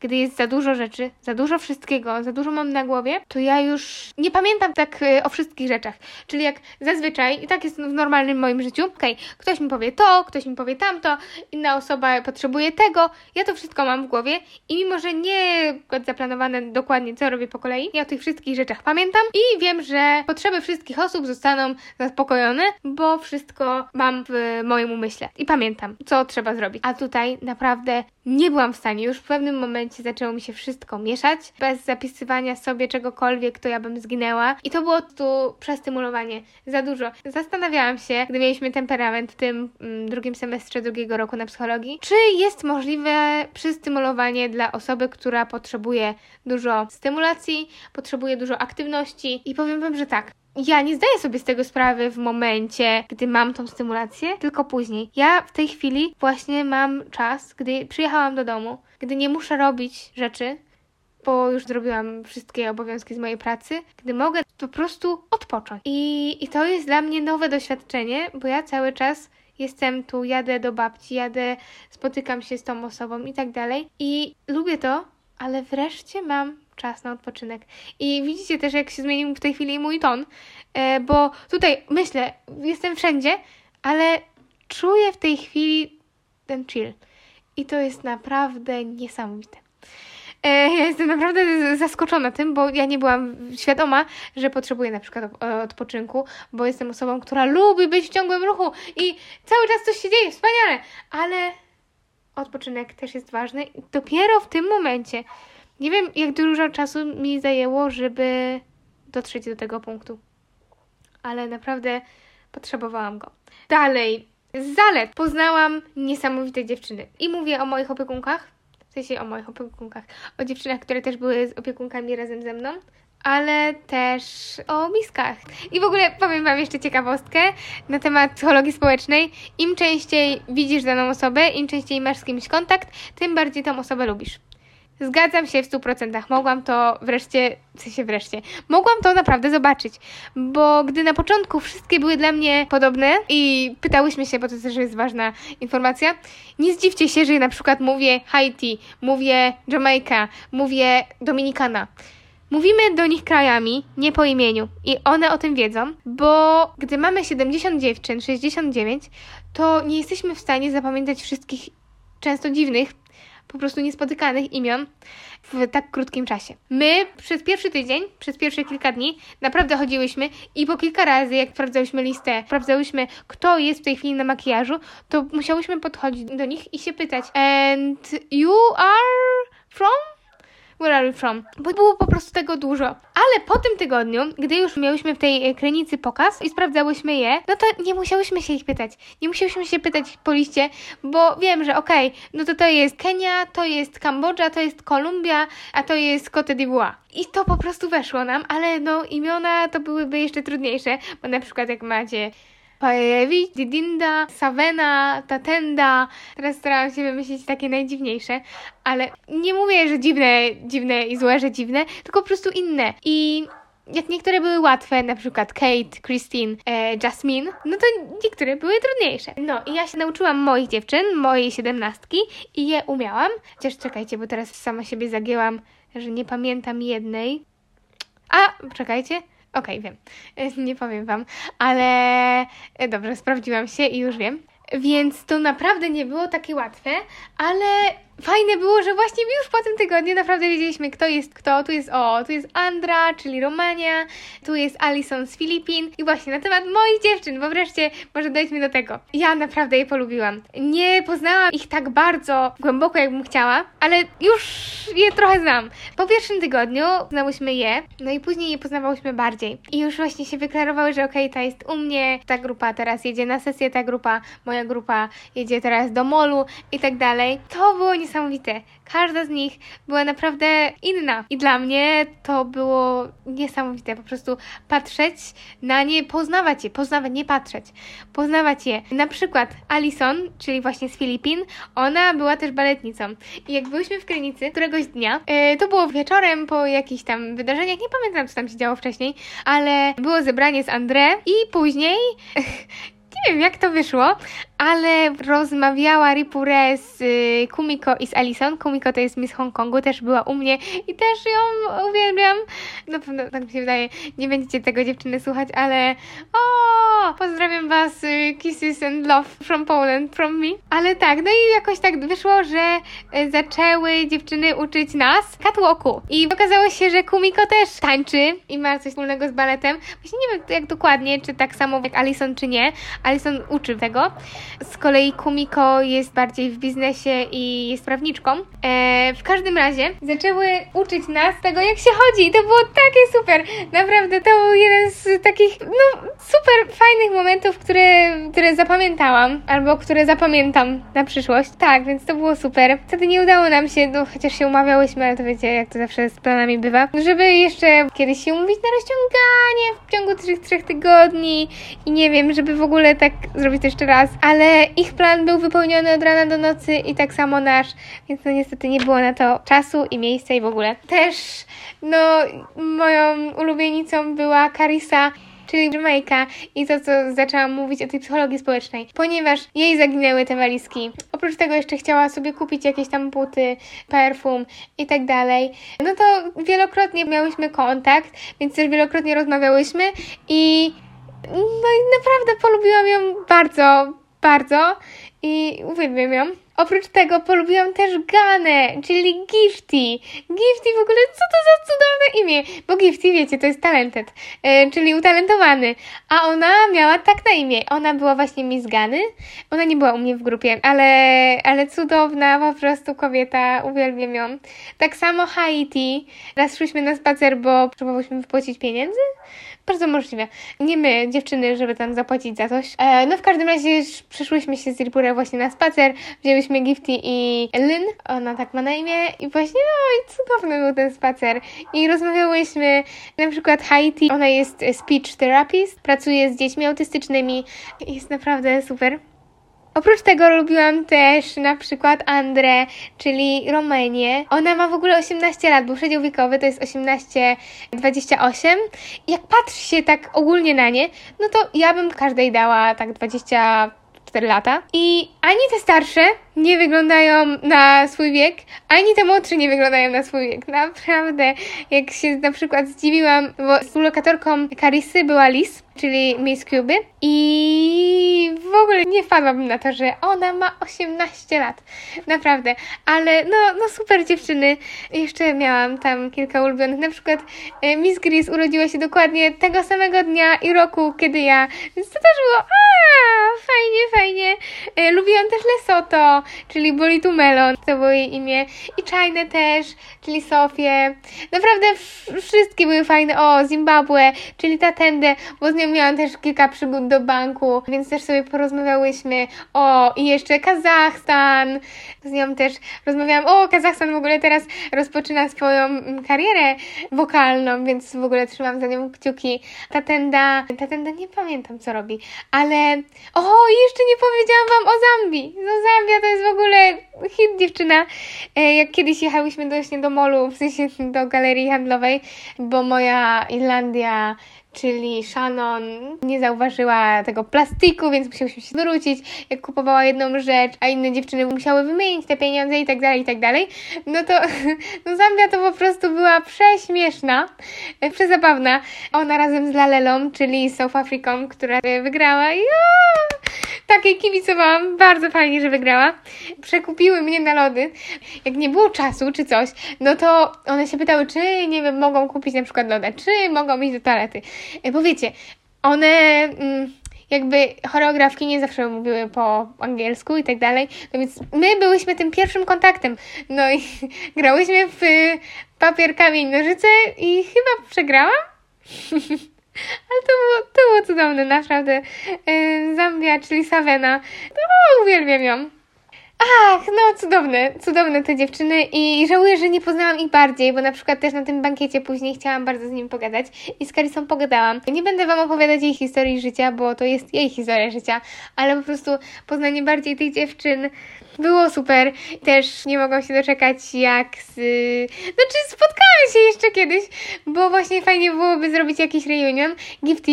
gdy jest za dużo rzeczy, za dużo wszystkiego, za dużo mam na głowie, to ja już nie pamiętam tak y, o wszystkich rzeczach. Czyli jak zazwyczaj, i tak jest w normalnym moim życiu, okej, okay, ktoś mi powie to, ktoś mi powie tamto, inna osoba potrzebuje tego, ja to wszystko mam w głowie i mimo, że nie zaplanowane dokładnie, co robię po kolei, ja o tych wszystkich rzeczach pamiętam i wiem, że potrzeby wszystkich osób zostaną zaspokojone, bo wszystko mam w moim umyśle i pamiętam, co trzeba zrobić. A tutaj naprawdę nie byłam w stanie, już w pewnym momencie zaczęło mi się wszystko mieszać. Bez zapisywania sobie czegokolwiek, to ja bym zginęła. I to było tu przestymulowanie za dużo. Zastanawiałam się, gdy mieliśmy temperament w tym mm, drugim semestrze drugiego roku na psychologii, czy jest możliwe przystymulowanie dla osoby, która potrzebuje dużo stymulacji, potrzebuje dużo aktywności. I powiem Wam, że tak ja nie zdaję sobie z tego sprawy w momencie, gdy mam tą stymulację, tylko później. Ja w tej chwili właśnie mam czas, gdy przyjechałam do domu, gdy nie muszę robić rzeczy, bo już zrobiłam wszystkie obowiązki z mojej pracy, gdy mogę po prostu odpocząć. I, i to jest dla mnie nowe doświadczenie, bo ja cały czas jestem tu, jadę do babci, jadę, spotykam się z tą osobą i tak dalej. I lubię to, ale wreszcie mam czas na odpoczynek. I widzicie też, jak się zmienił w tej chwili mój ton, e, bo tutaj myślę, jestem wszędzie, ale czuję w tej chwili ten chill. I to jest naprawdę niesamowite. E, ja jestem naprawdę zaskoczona tym, bo ja nie byłam świadoma, że potrzebuję na przykład odpoczynku, bo jestem osobą, która lubi być w ciągłym ruchu i cały czas coś się dzieje, wspaniale, ale odpoczynek też jest ważny. Dopiero w tym momencie nie wiem, jak dużo czasu mi zajęło, żeby dotrzeć do tego punktu. Ale naprawdę potrzebowałam go. Dalej, z zalet poznałam niesamowite dziewczyny. I mówię o moich opiekunkach, w sensie o moich opiekunkach, o dziewczynach, które też były z opiekunkami razem ze mną, ale też o miskach. I w ogóle powiem Wam jeszcze ciekawostkę na temat psychologii społecznej. Im częściej widzisz daną osobę, im częściej masz z kimś kontakt, tym bardziej tą osobę lubisz. Zgadzam się w 100%. Mogłam to wreszcie, w sensie wreszcie, mogłam to naprawdę zobaczyć, bo gdy na początku wszystkie były dla mnie podobne i pytałyśmy się, bo to też jest ważna informacja, nie zdziwcie się, że na przykład mówię Haiti, mówię Jamaica, mówię Dominikana. Mówimy do nich krajami, nie po imieniu i one o tym wiedzą, bo gdy mamy 70 dziewczyn, 69, to nie jesteśmy w stanie zapamiętać wszystkich często dziwnych, po prostu niespotykanych imion w tak krótkim czasie. My przez pierwszy tydzień, przez pierwsze kilka dni naprawdę chodziłyśmy i po kilka razy, jak sprawdzałyśmy listę, sprawdzałyśmy, kto jest w tej chwili na makijażu, to musiałyśmy podchodzić do nich i się pytać And you are? Where are you from? Bo było po prostu tego dużo. Ale po tym tygodniu, gdy już miałyśmy w tej e, klinicy pokaz i sprawdzałyśmy je, no to nie musiałyśmy się ich pytać. Nie musiałyśmy się pytać po liście, bo wiem, że okej, okay, no to to jest Kenia, to jest Kambodża, to jest Kolumbia, a to jest Cote d'Ivoire. I to po prostu weszło nam, ale no imiona to byłyby jeszcze trudniejsze, bo na przykład jak macie Pajewi, Didinda, Savena, Tatenda. Teraz starałam się wymyślić takie najdziwniejsze, ale nie mówię, że dziwne, dziwne i złe, że dziwne, tylko po prostu inne. I jak niektóre były łatwe, na przykład Kate, Christine, e, Jasmine, no to niektóre były trudniejsze. No i ja się nauczyłam moich dziewczyn, mojej siedemnastki i je umiałam. Chociaż czekajcie, bo teraz sama siebie zagięłam, że nie pamiętam jednej. A, czekajcie. Okej, okay, wiem. Nie powiem Wam, ale e, dobrze, sprawdziłam się i już wiem. Więc to naprawdę nie było takie łatwe, ale fajne było, że właśnie już po tym tygodniu naprawdę wiedzieliśmy, kto jest kto. Tu jest, o, tu jest Andra, czyli Romania, tu jest Alison z Filipin i właśnie na temat moich dziewczyn, bo wreszcie może dojdźmy do tego. Ja naprawdę je polubiłam. Nie poznałam ich tak bardzo głęboko, jakbym chciała, ale już je trochę znam. Po pierwszym tygodniu znałyśmy je, no i później je poznawałyśmy bardziej. I już właśnie się wyklarowały, że okej, okay, ta jest u mnie, ta grupa teraz jedzie na sesję, ta grupa, moja grupa jedzie teraz do molu i tak dalej. To było niesamowite. Każda z nich była naprawdę inna. I dla mnie to było niesamowite. Po prostu patrzeć na nie, poznawać je, poznawać, nie patrzeć, poznawać je. Na przykład Alison, czyli właśnie z Filipin, ona była też baletnicą. I jak byliśmy w Krynicy któregoś dnia, yy, to było wieczorem po jakichś tam wydarzeniach, nie pamiętam co tam się działo wcześniej, ale było zebranie z André i później nie wiem jak to wyszło, ale rozmawiała Ripure z y, Kumiko i z Alison. Kumiko to jest Miss Hongkongu, też była u mnie i też ją uwielbiam. Na pewno, tak mi się wydaje, nie będziecie tego dziewczyny słuchać, ale o, pozdrawiam Was, y, kisses and love from Poland, from me. Ale tak, no i jakoś tak wyszło, że y, zaczęły dziewczyny uczyć nas catwalku. I okazało się, że Kumiko też tańczy i ma coś wspólnego z baletem. Właśnie nie wiem jak dokładnie, czy tak samo jak Alison, czy nie. Alison uczy tego. Z kolei Kumiko jest bardziej w biznesie i jest prawniczką. E, w każdym razie zaczęły uczyć nas tego, jak się chodzi i to było takie super. Naprawdę to był jeden z takich, no, super fajnych momentów, które, które zapamiętałam, albo które zapamiętam na przyszłość. Tak, więc to było super. Wtedy nie udało nam się, no chociaż się umawiałyśmy, ale to wiecie, jak to zawsze z planami bywa, żeby jeszcze kiedyś się umówić na rozciąganie w ciągu trzech, trzech tygodni i nie wiem, żeby w ogóle tak zrobić jeszcze raz, ale ich plan był wypełniony od rana do nocy i tak samo nasz, więc no niestety nie było na to czasu i miejsca i w ogóle. Też, no, moją ulubienicą była Carissa, czyli Jamaica i to, co zaczęłam mówić o tej psychologii społecznej, ponieważ jej zaginęły te walizki. Oprócz tego jeszcze chciała sobie kupić jakieś tam buty, perfum i tak dalej. No to wielokrotnie miałyśmy kontakt, więc też wielokrotnie rozmawiałyśmy i no i naprawdę polubiłam ją bardzo, bardzo i uwielbiam ją. Oprócz tego polubiłam też Ganę, czyli Gifty. Gifty w ogóle, co to za cudowne imię? Bo Gifty, wiecie, to jest talented, e, czyli utalentowany. A ona miała tak na imię. Ona była właśnie Miss Gany. Ona nie była u mnie w grupie, ale, ale cudowna po prostu kobieta. Uwielbiam ją. Tak samo Haiti. Raz szliśmy na spacer, bo próbowałyśmy wypłacić pieniędzy. Bardzo możliwe. Nie my, dziewczyny, żeby tam zapłacić za coś. E, no w każdym razie przyszłyśmy się z Ripura właśnie na spacer. Wzięłyśmy Gifty i Lynn, ona tak ma na imię. I właśnie, i cudowny był ten spacer. I rozmawiałyśmy, na przykład Haiti, ona jest speech therapist, pracuje z dziećmi autystycznymi. Jest naprawdę super. Oprócz tego lubiłam też na przykład Andrę, czyli Romenię. Ona ma w ogóle 18 lat, bo przedział wiekowy to jest 18-28. Jak patrzy się tak ogólnie na nie, no to ja bym każdej dała tak 24 lata. I ani te starsze, nie wyglądają na swój wiek, ani te młodsze nie wyglądają na swój wiek. Naprawdę, jak się na przykład zdziwiłam, bo współlokatorką Karisy była Liz, czyli Miss Cuby i w ogóle nie wpadłabym na to, że ona ma 18 lat. Naprawdę, ale no, no super dziewczyny. Jeszcze miałam tam kilka ulubionych, na przykład e, Miss Gris urodziła się dokładnie tego samego dnia i roku, kiedy ja, więc to też było a fajnie, fajnie. E, lubiłam też Lesoto, czyli Bolitu Melon, to było jej imię. I China też, czyli Sofię. Naprawdę wszystkie były fajne. O, Zimbabwe, czyli Tatendę, bo z nią miałam też kilka przygód do banku, więc też sobie porozmawiałyśmy. O, i jeszcze Kazachstan. Z nią też rozmawiałam. O, Kazachstan w ogóle teraz rozpoczyna swoją karierę wokalną, więc w ogóle trzymam za nią kciuki. Tatenda, Tatenda nie pamiętam co robi, ale o, jeszcze nie powiedziałam Wam o Zambii. No Zambia to jest w ogóle hit dziewczyna. E, jak kiedyś jechałyśmy właśnie do molu, w sensie do galerii handlowej, bo moja Irlandia czyli Shannon nie zauważyła tego plastiku, więc musiałyśmy się zwrócić, jak kupowała jedną rzecz, a inne dziewczyny musiały wymienić te pieniądze i tak dalej, i tak dalej, no to no Zambia to po prostu była prześmieszna, e, przezabawna. Ona razem z Lalelą, czyli South Afriką, która wygrała i takiej kibicowałam, bardzo fajnie, że wygrała. Przekupiły mnie na lody. Jak nie było czasu czy coś, no to one się pytały, czy nie wiem, mogą kupić na przykład loda, czy mogą iść do toalety. E, Bo wiecie, one mm, jakby choreografki nie zawsze mówiły po angielsku i tak dalej, no więc my byłyśmy tym pierwszym kontaktem. No i grałyśmy w papier, kamień, nożyce i chyba przegrałam. Ale to było, to było cudowne, naprawdę. Yy, Zambia, czyli Savena. No, uwielbiam ją. Ach, no cudowne, cudowne te dziewczyny i żałuję, że nie poznałam ich bardziej, bo na przykład też na tym bankiecie później chciałam bardzo z nimi pogadać i z Karisą pogadałam. Nie będę Wam opowiadać jej historii życia, bo to jest jej historia życia, ale po prostu poznanie bardziej tych dziewczyn było super. Też nie mogłam się doczekać jak z... Znaczy spotkamy się jeszcze kiedyś, bo właśnie fajnie byłoby zrobić jakiś reunion. Gifty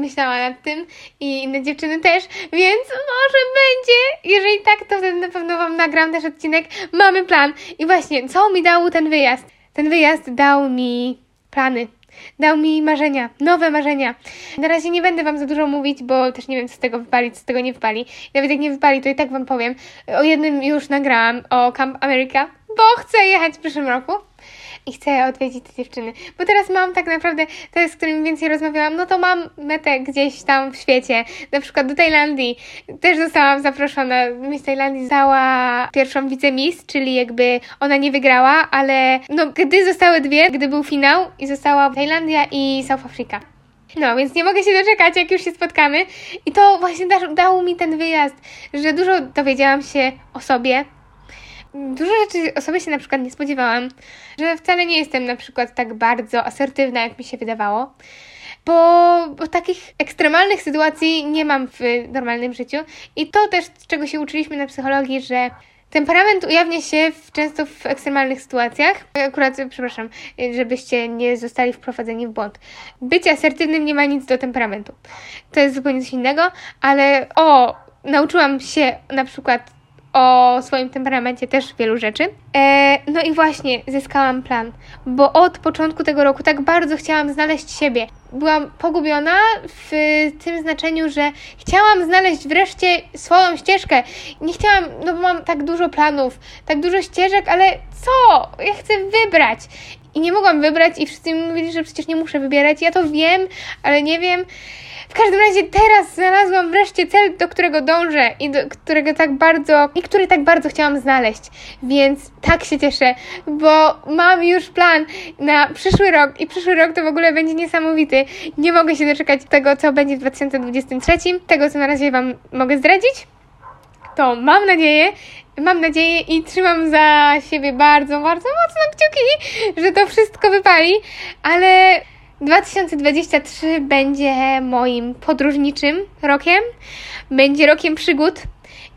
myślała nad tym i inne dziewczyny też, więc może będzie. Jeżeli tak, to wtedy na pewno Wam nagram też odcinek. Mamy plan. I właśnie, co mi dał ten wyjazd? Ten wyjazd dał mi plany. Dał mi marzenia, nowe marzenia. Na razie nie będę Wam za dużo mówić, bo też nie wiem, co z tego wypali, co z tego nie wypali. Nawet jak nie wypali, to i tak Wam powiem. O jednym już nagrałam, o Camp America, bo chcę jechać w przyszłym roku i chcę odwiedzić te dziewczyny. Bo teraz mam tak naprawdę, te, z którymi więcej rozmawiałam, no to mam metę gdzieś tam w świecie, na przykład do Tajlandii. Też zostałam zaproszona. Miss Tajlandii została pierwszą wicemis, czyli jakby ona nie wygrała, ale no gdy zostały dwie, gdy był finał i została Tajlandia i South Africa. No, więc nie mogę się doczekać, jak już się spotkamy. I to właśnie da, dał mi ten wyjazd, że dużo dowiedziałam się o sobie, dużo rzeczy o sobie się na przykład nie spodziewałam, że wcale nie jestem na przykład tak bardzo asertywna, jak mi się wydawało. Bo, bo takich ekstremalnych sytuacji nie mam w normalnym życiu. I to też, czego się uczyliśmy na psychologii, że temperament ujawnia się w, często w ekstremalnych sytuacjach. Akurat, przepraszam, żebyście nie zostali wprowadzeni w błąd. Bycie asertywnym nie ma nic do temperamentu. To jest zupełnie coś innego, ale o, nauczyłam się na przykład o swoim temperamencie też wielu rzeczy. E, no i właśnie zyskałam plan, bo od początku tego roku tak bardzo chciałam znaleźć siebie. Byłam pogubiona w tym znaczeniu, że chciałam znaleźć wreszcie swoją ścieżkę. Nie chciałam, no bo mam tak dużo planów, tak dużo ścieżek, ale co? Ja chcę wybrać. I nie mogłam wybrać i wszyscy mi mówili, że przecież nie muszę wybierać. Ja to wiem, ale nie wiem. W każdym razie teraz znalazłam wreszcie cel, do którego dążę i do którego tak bardzo, i który tak bardzo chciałam znaleźć. Więc tak się cieszę, bo mam już plan na przyszły rok i przyszły rok to w ogóle będzie niesamowity. Nie mogę się doczekać tego, co będzie w 2023, tego, co na razie Wam mogę zdradzić. To mam nadzieję, mam nadzieję i trzymam za siebie bardzo, bardzo mocno kciuki, że to wszystko wypali, ale 2023 będzie moim podróżniczym rokiem, będzie rokiem przygód.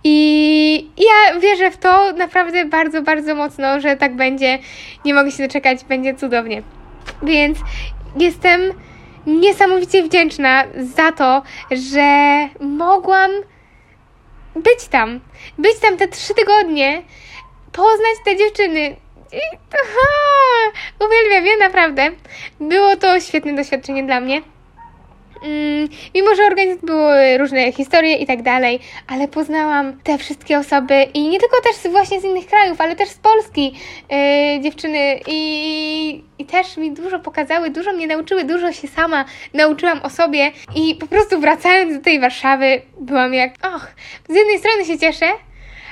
I ja wierzę w to naprawdę bardzo, bardzo mocno, że tak będzie. Nie mogę się doczekać, będzie cudownie. Więc jestem niesamowicie wdzięczna za to, że mogłam być tam. Być tam te trzy tygodnie, poznać te dziewczyny, i, aha, uwielbiam je, naprawdę. Było to świetne doświadczenie dla mnie. Mm, mimo, że organizacji były różne historie i tak dalej, ale poznałam te wszystkie osoby i nie tylko też właśnie z innych krajów, ale też z Polski yy, dziewczyny. I, i też mi dużo pokazały, dużo mnie nauczyły, dużo się sama nauczyłam o sobie. I po prostu wracając do tej Warszawy byłam jak, och, z jednej strony się cieszę,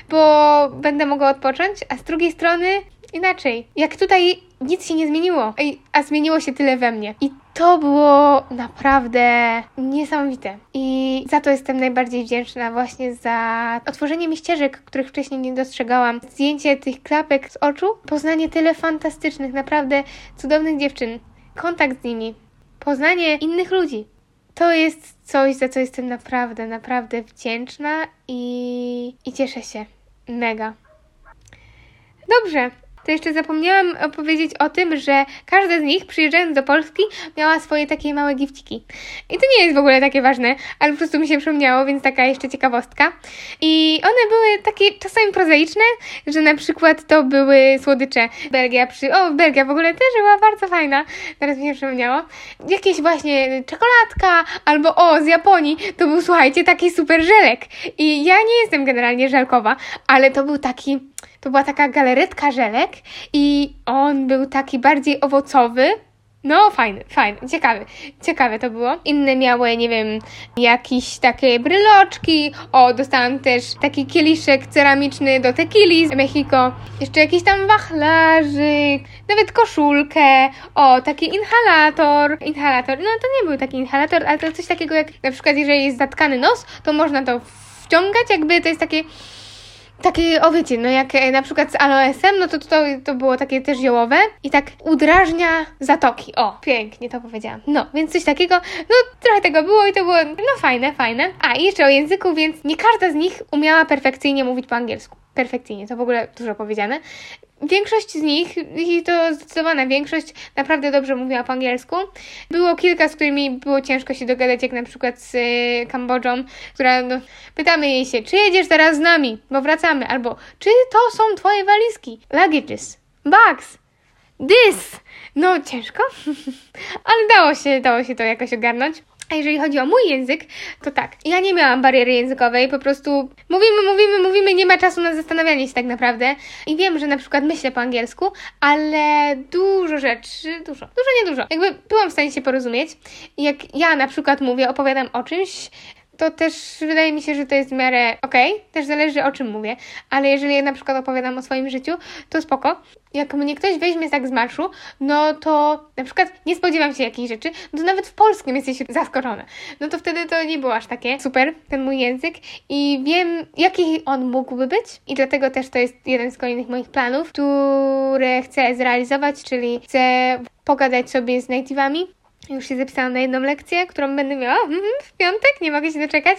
bo będę mogła odpocząć, a z drugiej strony inaczej. Jak tutaj nic się nie zmieniło, a zmieniło się tyle we mnie. I to było naprawdę niesamowite. I za to jestem najbardziej wdzięczna właśnie za otworzenie mi ścieżek, których wcześniej nie dostrzegałam. Zdjęcie tych klapek z oczu, poznanie tyle fantastycznych, naprawdę cudownych dziewczyn, kontakt z nimi, poznanie innych ludzi. To jest coś, za co jestem naprawdę, naprawdę wdzięczna i, i cieszę się. Mega. Dobrze, to jeszcze zapomniałam opowiedzieć o tym, że każda z nich przyjeżdżając do Polski miała swoje takie małe gifciki. I to nie jest w ogóle takie ważne, ale po prostu mi się przypomniało, więc taka jeszcze ciekawostka. I one były takie czasami prozaiczne, że na przykład to były słodycze Belgia przy... O, Belgia w ogóle też była bardzo fajna, teraz mi się przypomniało. Jakieś właśnie czekoladka, albo o, z Japonii, to był, słuchajcie, taki super żelek. I ja nie jestem generalnie żelkowa, ale to był taki to była taka galeretka żelek i on był taki bardziej owocowy. No, fajny, fajny, ciekawy, ciekawe to było. Inne miały, nie wiem, jakieś takie bryloczki. O, dostałam też taki kieliszek ceramiczny do tequili z Mexico. Jeszcze jakiś tam wachlarzyk, nawet koszulkę. O, taki inhalator. Inhalator, no to nie był taki inhalator, ale to coś takiego jak na przykład, jeżeli jest zatkany nos, to można to wciągać, jakby to jest takie takie, o wiecie, no jak e, na przykład z aloesem, no to, to to było takie też ziołowe i tak udrażnia zatoki. O, pięknie to powiedziałam. No, więc coś takiego, no trochę tego było i to było, no fajne, fajne. A, i jeszcze o języku, więc nie każda z nich umiała perfekcyjnie mówić po angielsku perfekcyjnie, to w ogóle dużo powiedziane. Większość z nich, i to zdecydowana większość, naprawdę dobrze mówiła po angielsku. Było kilka, z którymi było ciężko się dogadać, jak na przykład z y, Kambodżą, która no, pytamy jej się, czy jedziesz teraz z nami, bo wracamy, albo czy to są twoje walizki, luggages, bags, this. No ciężko, ale dało się, dało się to jakoś ogarnąć. A jeżeli chodzi o mój język, to tak. Ja nie miałam bariery językowej, po prostu mówimy, mówimy, mówimy, nie ma czasu na zastanawianie się tak naprawdę. I wiem, że na przykład myślę po angielsku, ale dużo rzeczy, dużo, dużo, nie dużo. Jakby byłam w stanie się porozumieć. Jak ja na przykład mówię, opowiadam o czymś, to też wydaje mi się, że to jest w miarę okej, okay. też zależy o czym mówię, ale jeżeli ja na przykład opowiadam o swoim życiu, to spoko. Jak mnie ktoś weźmie tak z marszu, no to na przykład nie spodziewam się jakichś rzeczy, no to nawet w polskim jesteś zaskoczona. No to wtedy to nie było aż takie super, ten mój język i wiem, jaki on mógłby być i dlatego też to jest jeden z kolejnych moich planów, które chcę zrealizować, czyli chcę pogadać sobie z native'ami, już się zapisałam na jedną lekcję, którą będę miała mhm, w piątek, nie mogę się doczekać,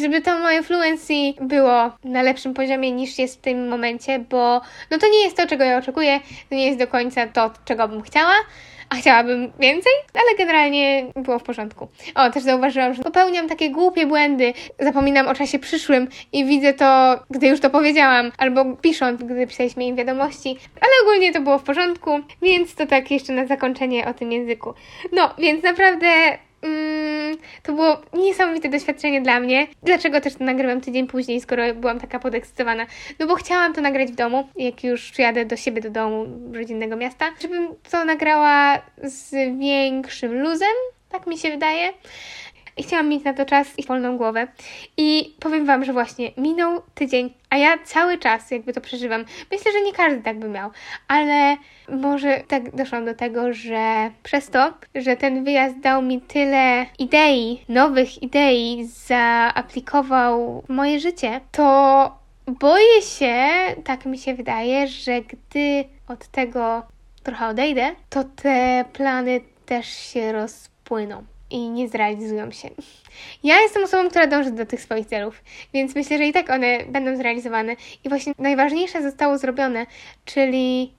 żeby to moje fluency było na lepszym poziomie niż jest w tym momencie, bo no to nie jest to, czego ja oczekuję, to nie jest do końca to, czego bym chciała, a chciałabym więcej, ale generalnie było w porządku. O, też zauważyłam, że popełniam takie głupie błędy, zapominam o czasie przyszłym i widzę to, gdy już to powiedziałam, albo pisząc, gdy pisaliśmy im wiadomości, ale ogólnie to było w porządku, więc to tak jeszcze na zakończenie o tym języku. No, więc naprawdę Mm, to było niesamowite doświadczenie dla mnie. Dlaczego też to nagrywam tydzień później, skoro byłam taka podekscytowana? No bo chciałam to nagrać w domu, jak już przyjadę do siebie, do domu rodzinnego miasta, żebym to nagrała z większym luzem, tak mi się wydaje. I chciałam mieć na to czas i wolną głowę. I powiem Wam, że właśnie minął tydzień, a ja cały czas jakby to przeżywam. Myślę, że nie każdy tak by miał, ale może tak doszłam do tego, że przez to, że ten wyjazd dał mi tyle idei, nowych idei, zaaplikował moje życie, to boję się, tak mi się wydaje, że gdy od tego trochę odejdę, to te plany też się rozpłyną i nie zrealizują się. Ja jestem osobą, która dąży do tych swoich celów, więc myślę, że i tak one będą zrealizowane. I właśnie najważniejsze zostało zrobione, czyli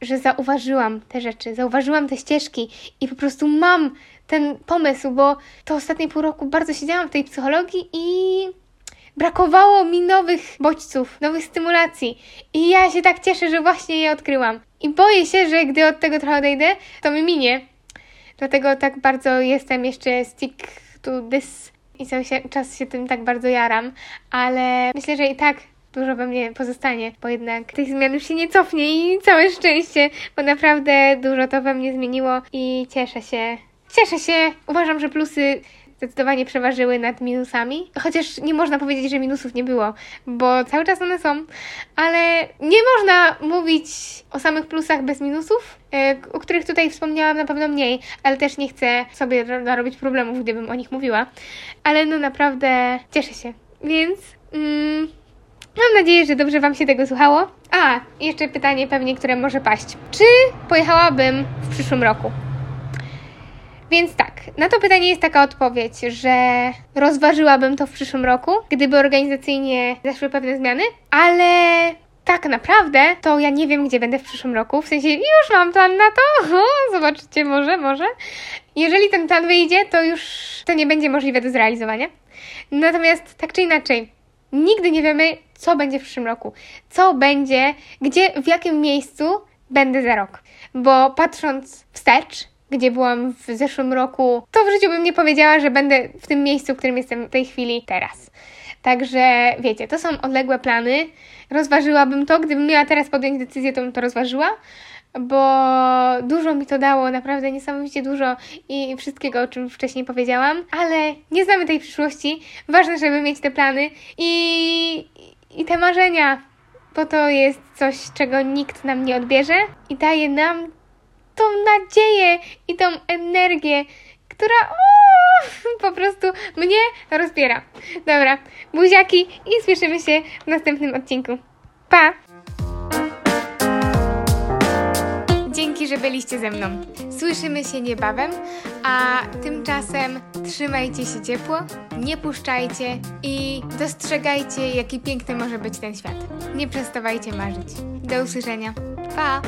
że zauważyłam te rzeczy, zauważyłam te ścieżki i po prostu mam ten pomysł, bo to ostatnie pół roku bardzo siedziałam w tej psychologii i brakowało mi nowych bodźców, nowych stymulacji. I ja się tak cieszę, że właśnie je odkryłam. I boję się, że gdy od tego trochę odejdę, to mi minie. Dlatego tak bardzo jestem jeszcze stick to this i cały czas się tym tak bardzo jaram, ale myślę, że i tak dużo we mnie pozostanie, bo jednak tych zmian już się nie cofnie i całe szczęście, bo naprawdę dużo to we mnie zmieniło i cieszę się. Cieszę się. Uważam, że plusy zdecydowanie przeważyły nad minusami. Chociaż nie można powiedzieć, że minusów nie było, bo cały czas one są, ale nie można mówić o samych plusach bez minusów, e, o których tutaj wspomniałam na pewno mniej, ale też nie chcę sobie narobić problemów, gdybym o nich mówiła. Ale no naprawdę cieszę się. Więc mm, mam nadzieję, że dobrze Wam się tego słuchało. A, jeszcze pytanie pewnie, które może paść. Czy pojechałabym w przyszłym roku? Więc tak, na to pytanie jest taka odpowiedź, że rozważyłabym to w przyszłym roku, gdyby organizacyjnie zaszły pewne zmiany, ale tak naprawdę to ja nie wiem, gdzie będę w przyszłym roku. W sensie już mam plan na to. Zobaczycie, może, może. Jeżeli ten plan wyjdzie, to już to nie będzie możliwe do zrealizowania. Natomiast tak czy inaczej, nigdy nie wiemy, co będzie w przyszłym roku. Co będzie, gdzie, w jakim miejscu będę za rok. Bo patrząc wstecz, gdzie byłam w zeszłym roku, to w życiu bym nie powiedziała, że będę w tym miejscu, w którym jestem w tej chwili teraz. Także wiecie, to są odległe plany. Rozważyłabym to, gdybym miała teraz podjąć decyzję, to bym to rozważyła, bo dużo mi to dało, naprawdę niesamowicie dużo i wszystkiego, o czym wcześniej powiedziałam, ale nie znamy tej przyszłości. Ważne, żeby mieć te plany i, i te marzenia, bo to jest coś, czego nikt nam nie odbierze i daje nam tą nadzieję i tą energię, która po prostu mnie rozbiera. Dobra, buziaki i słyszymy się w następnym odcinku. Pa! Dzięki, że byliście ze mną. Słyszymy się niebawem, a tymczasem trzymajcie się ciepło, nie puszczajcie i dostrzegajcie, jaki piękny może być ten świat. Nie przestawajcie marzyć. Do usłyszenia. Pa!